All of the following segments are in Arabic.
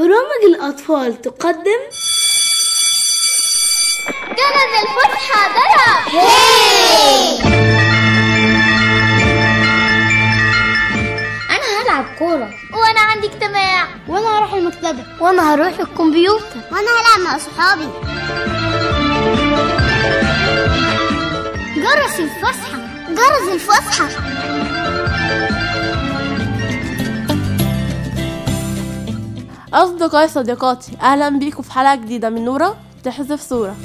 برامج الأطفال تقدم جرس الفسحة ضرب أنا هلعب كورة. وأنا عندي اجتماع. وأنا هروح المكتبة. وأنا هروح الكمبيوتر. وأنا هلعب مع صحابي. جرس الفسحة. جرس الفسحة. أصدقائي صديقاتي أهلا بيكم في حلقة جديدة من نورة تحذف صورة.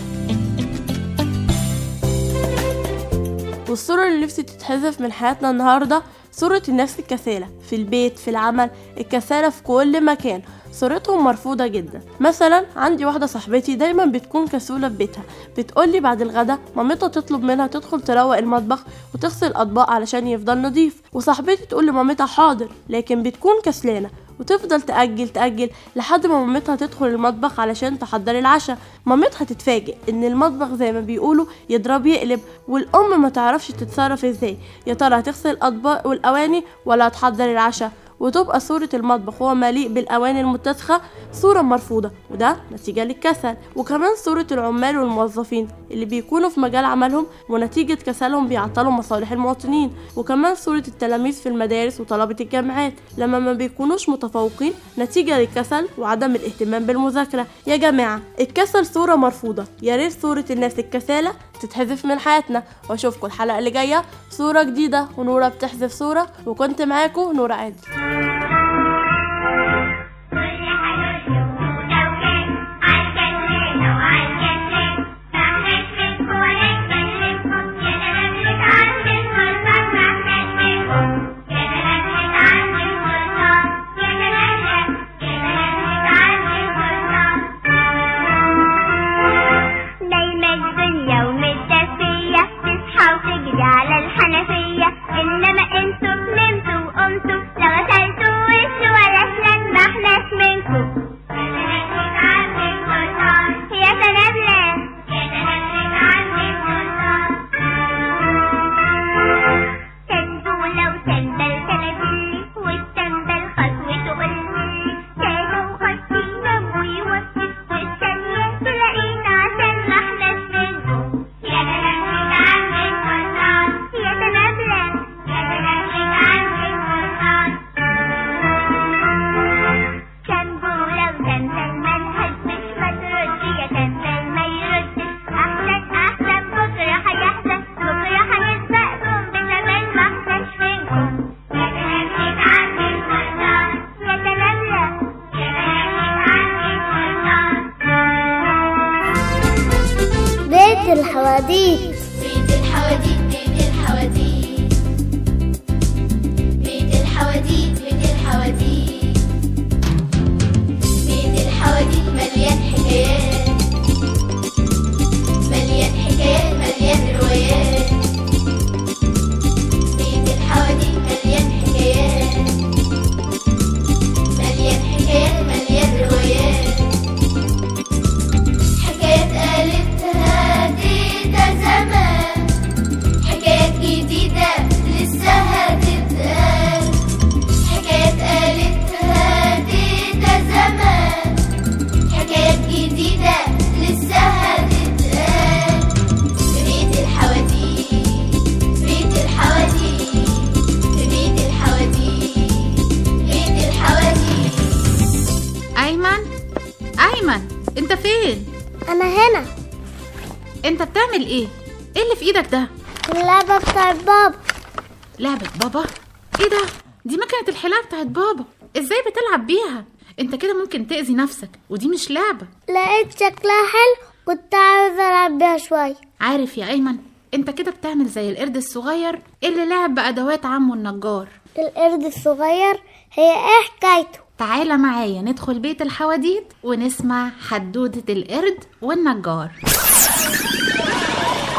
والصورة اللي نفسي تتحذف من حياتنا النهاردة صورة النفس الكسالة. في البيت في العمل الكسالة في كل مكان. صورتهم مرفوضة جدا. مثلا عندي واحدة صاحبتي دايما بتكون كسولة في بيتها. بتقولي بعد الغدا مامتها تطلب منها تدخل تروق المطبخ وتغسل الأطباق علشان يفضل نضيف وصاحبتي تقول لمامتها حاضر. لكن بتكون كسلانة. وتفضل تأجل تأجل لحد ما مامتها تدخل المطبخ علشان تحضر العشاء. مامتها تتفاجئ إن المطبخ زي ما بيقولوا يضرب يقلب والأم ما تعرفش تتصرف إزاي. يا ترى هتغسل الأطباق والأواني ولا هتحضر العشاء؟ وتبقى صورة المطبخ وهو مليء بالأواني المتسخة صورة مرفوضة وده نتيجة للكسل. وكمان صورة العمال والموظفين اللي بيكونوا في مجال عملهم ونتيجة كسلهم بيعطلوا مصالح المواطنين. وكمان صورة التلاميذ في المدارس وطلبة الجامعات لما ما بيكونوش متفوقين نتيجة للكسل وعدم الاهتمام بالمذاكرة. يا جماعة الكسل صورة مرفوضة يا ريت صورة الناس الكسالة تتحذف من حياتنا. وأشوفكم الحلقة اللي جاية صورة جديدة ونورة بتحذف صورة. وكنت معاكم نورة عادل. الحواديت. أنا هنا أنت بتعمل إيه؟ إيه اللي في إيدك ده؟ اللعبة بتاعت بابا لعبة بابا؟ إيه ده؟ دي مكنة الحلاقة بتاعت بابا إزاي بتلعب بيها؟ أنت كده ممكن تأذي نفسك ودي مش لعبة لقيت شكلها حلو كنت عاوزة ألعب بيها شوية عارف يا أيمن أنت كده بتعمل زي القرد الصغير اللي لعب بأدوات عمه النجار القرد الصغير هي إيه حكايته تعالى معايا ندخل بيت الحواديت ونسمع حدودة القرد والنجار.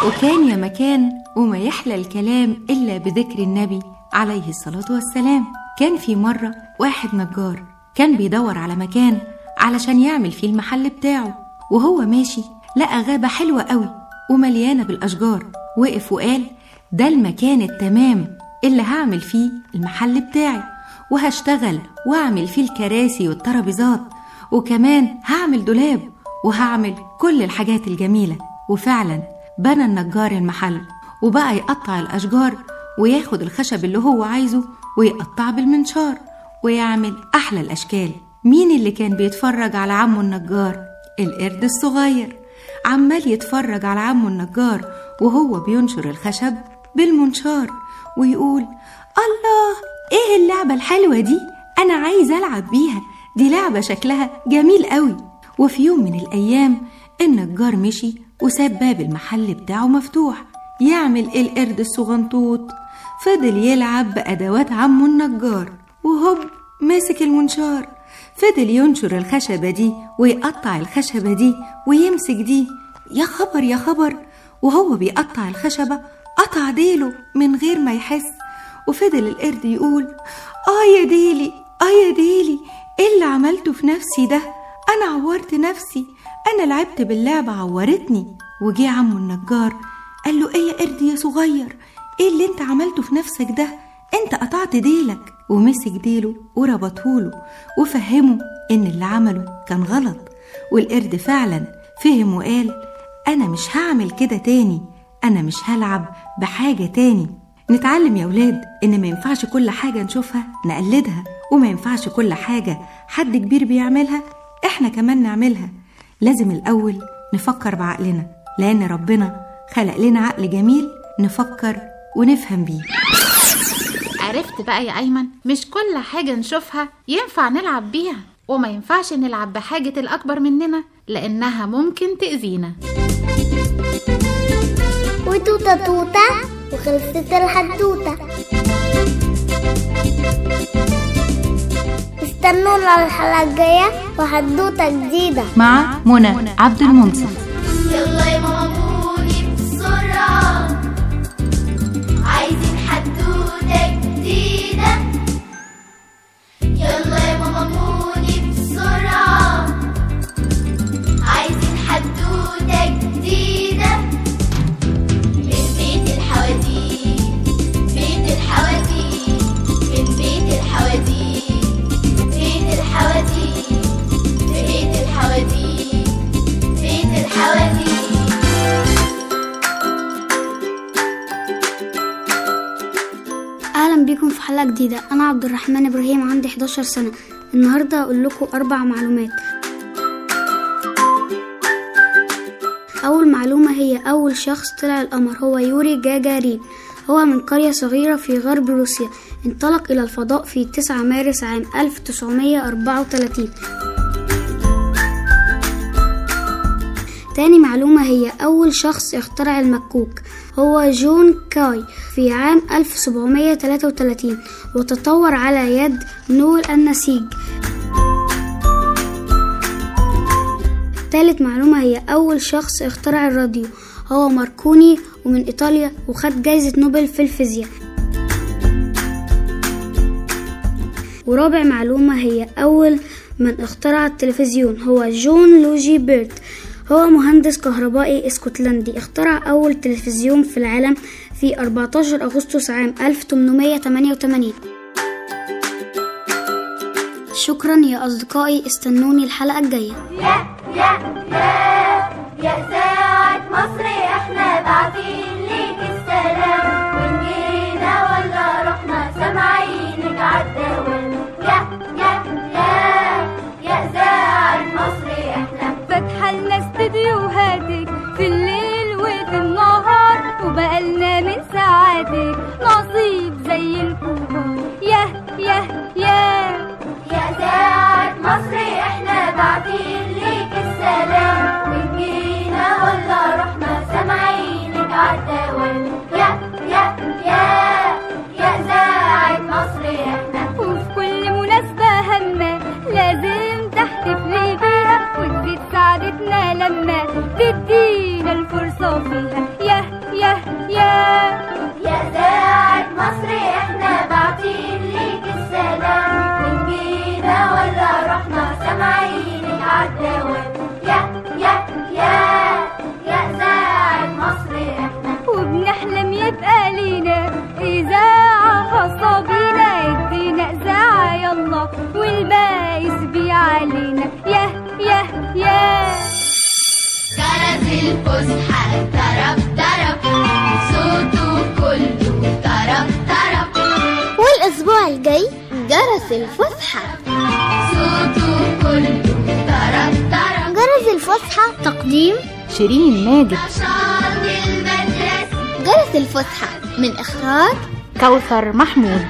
وكان يا مكان وما يحلى الكلام إلا بذكر النبي عليه الصلاة والسلام. كان في مرة واحد نجار كان بيدور على مكان علشان يعمل فيه المحل بتاعه. وهو ماشي لقى غابة حلوة قوي ومليانة بالأشجار. وقف وقال ده المكان التمام اللي هعمل فيه المحل بتاعي. وهشتغل وأعمل فيه الكراسي والترابيزات وكمان هعمل دولاب وهعمل كل الحاجات الجميلة. وفعلا بنى النجار المحل وبقى يقطع الأشجار وياخد الخشب اللي هو عايزه ويقطع بالمنشار ويعمل أحلى الأشكال. مين اللي كان بيتفرج على عمه النجار؟ القرد الصغير. عمال يتفرج على عمه النجار وهو بينشر الخشب بالمنشار ويقول الله إيه اللعبة الحلوة دي؟ أنا عايز ألعب بيها. دي لعبة شكلها جميل قوي. وفي يوم من الأيام النجار مشي وساب باب المحل بتاعه مفتوح. يعمل إيه القرد الصغنطوط. فضل يلعب بأدوات عمه النجار. وهوب ماسك المنشار. فضل ينشر الخشبة دي ويقطع الخشبة دي ويمسك دي. يا خبر يا خبر! وهو بيقطع الخشبة قطع ديله من غير ما يحس. وفضل القرد يقول آه يا ديلي آه يا ديلي إيه اللي عملته في نفسي ده؟ أنا عورت نفسي أنا لعبت باللعبة عورتني. وجه عمه النجار قال له إيه يا قرد يا صغير إيه اللي أنت عملته في نفسك ده؟ أنت قطعت ديلك. ومسك ديله وربطهوله وفهمه إن اللي عمله كان غلط. والقرد فعلا فهم وقال أنا مش هعمل كده تاني أنا مش هلعب بحاجة تاني. نتعلم يا ولاد إن ما ينفعش كل حاجة نشوفها نقلدها وما ينفعش كل حاجة حد كبير بيعملها إحنا كمان نعملها. لازم الأول نفكر بعقلنا لأن ربنا خلق لنا عقل جميل نفكر ونفهم بيه. عرفت بقى يا أيمن مش كل حاجة نشوفها ينفع نلعب بيها وما ينفعش نلعب بحاجة الأكبر مننا لأنها ممكن تأذينا. وتوتة توتة وخلصت الحدوتة. استنونا الحلقة الجاية وحدوتة جديدة. مع منى عبد المنصف. يلا يا ماما. حلقه جديدة. أنا عبد الرحمن إبراهيم عندي 11 سنة. النهارده هقول لكم أربع معلومات. أول معلومة هي أول شخص طلع القمر هو يوري جاجارين. هو من قرية صغيرة في غرب روسيا. انطلق إلى الفضاء في 9 مارس عام 1934 تاني معلومة هي أول شخص اخترع المكوك. هو جون كاي في عام 1733 وتطور على يد نور النسيج. تالت معلومة هي أول شخص اخترع الراديو. هو ماركوني ومن إيطاليا وخد جايزة نوبل في الفيزياء. ورابع معلومة هي أول من اخترع التلفزيون. هو جون لوجي بيرد هو مهندس كهربائي اسكتلندي اخترع أول تلفزيون في العالم في 14 أغسطس عام 1888 شكرا يا أصدقائي استنوني الحلقة الجاية. يا ساعة مصر إحنا باعتين والأسبوع الجاي جرس الفسحة. جرس الفسحة تقديم شيرين ماجد. جرس الفسحة من إخراج كوثر محمود.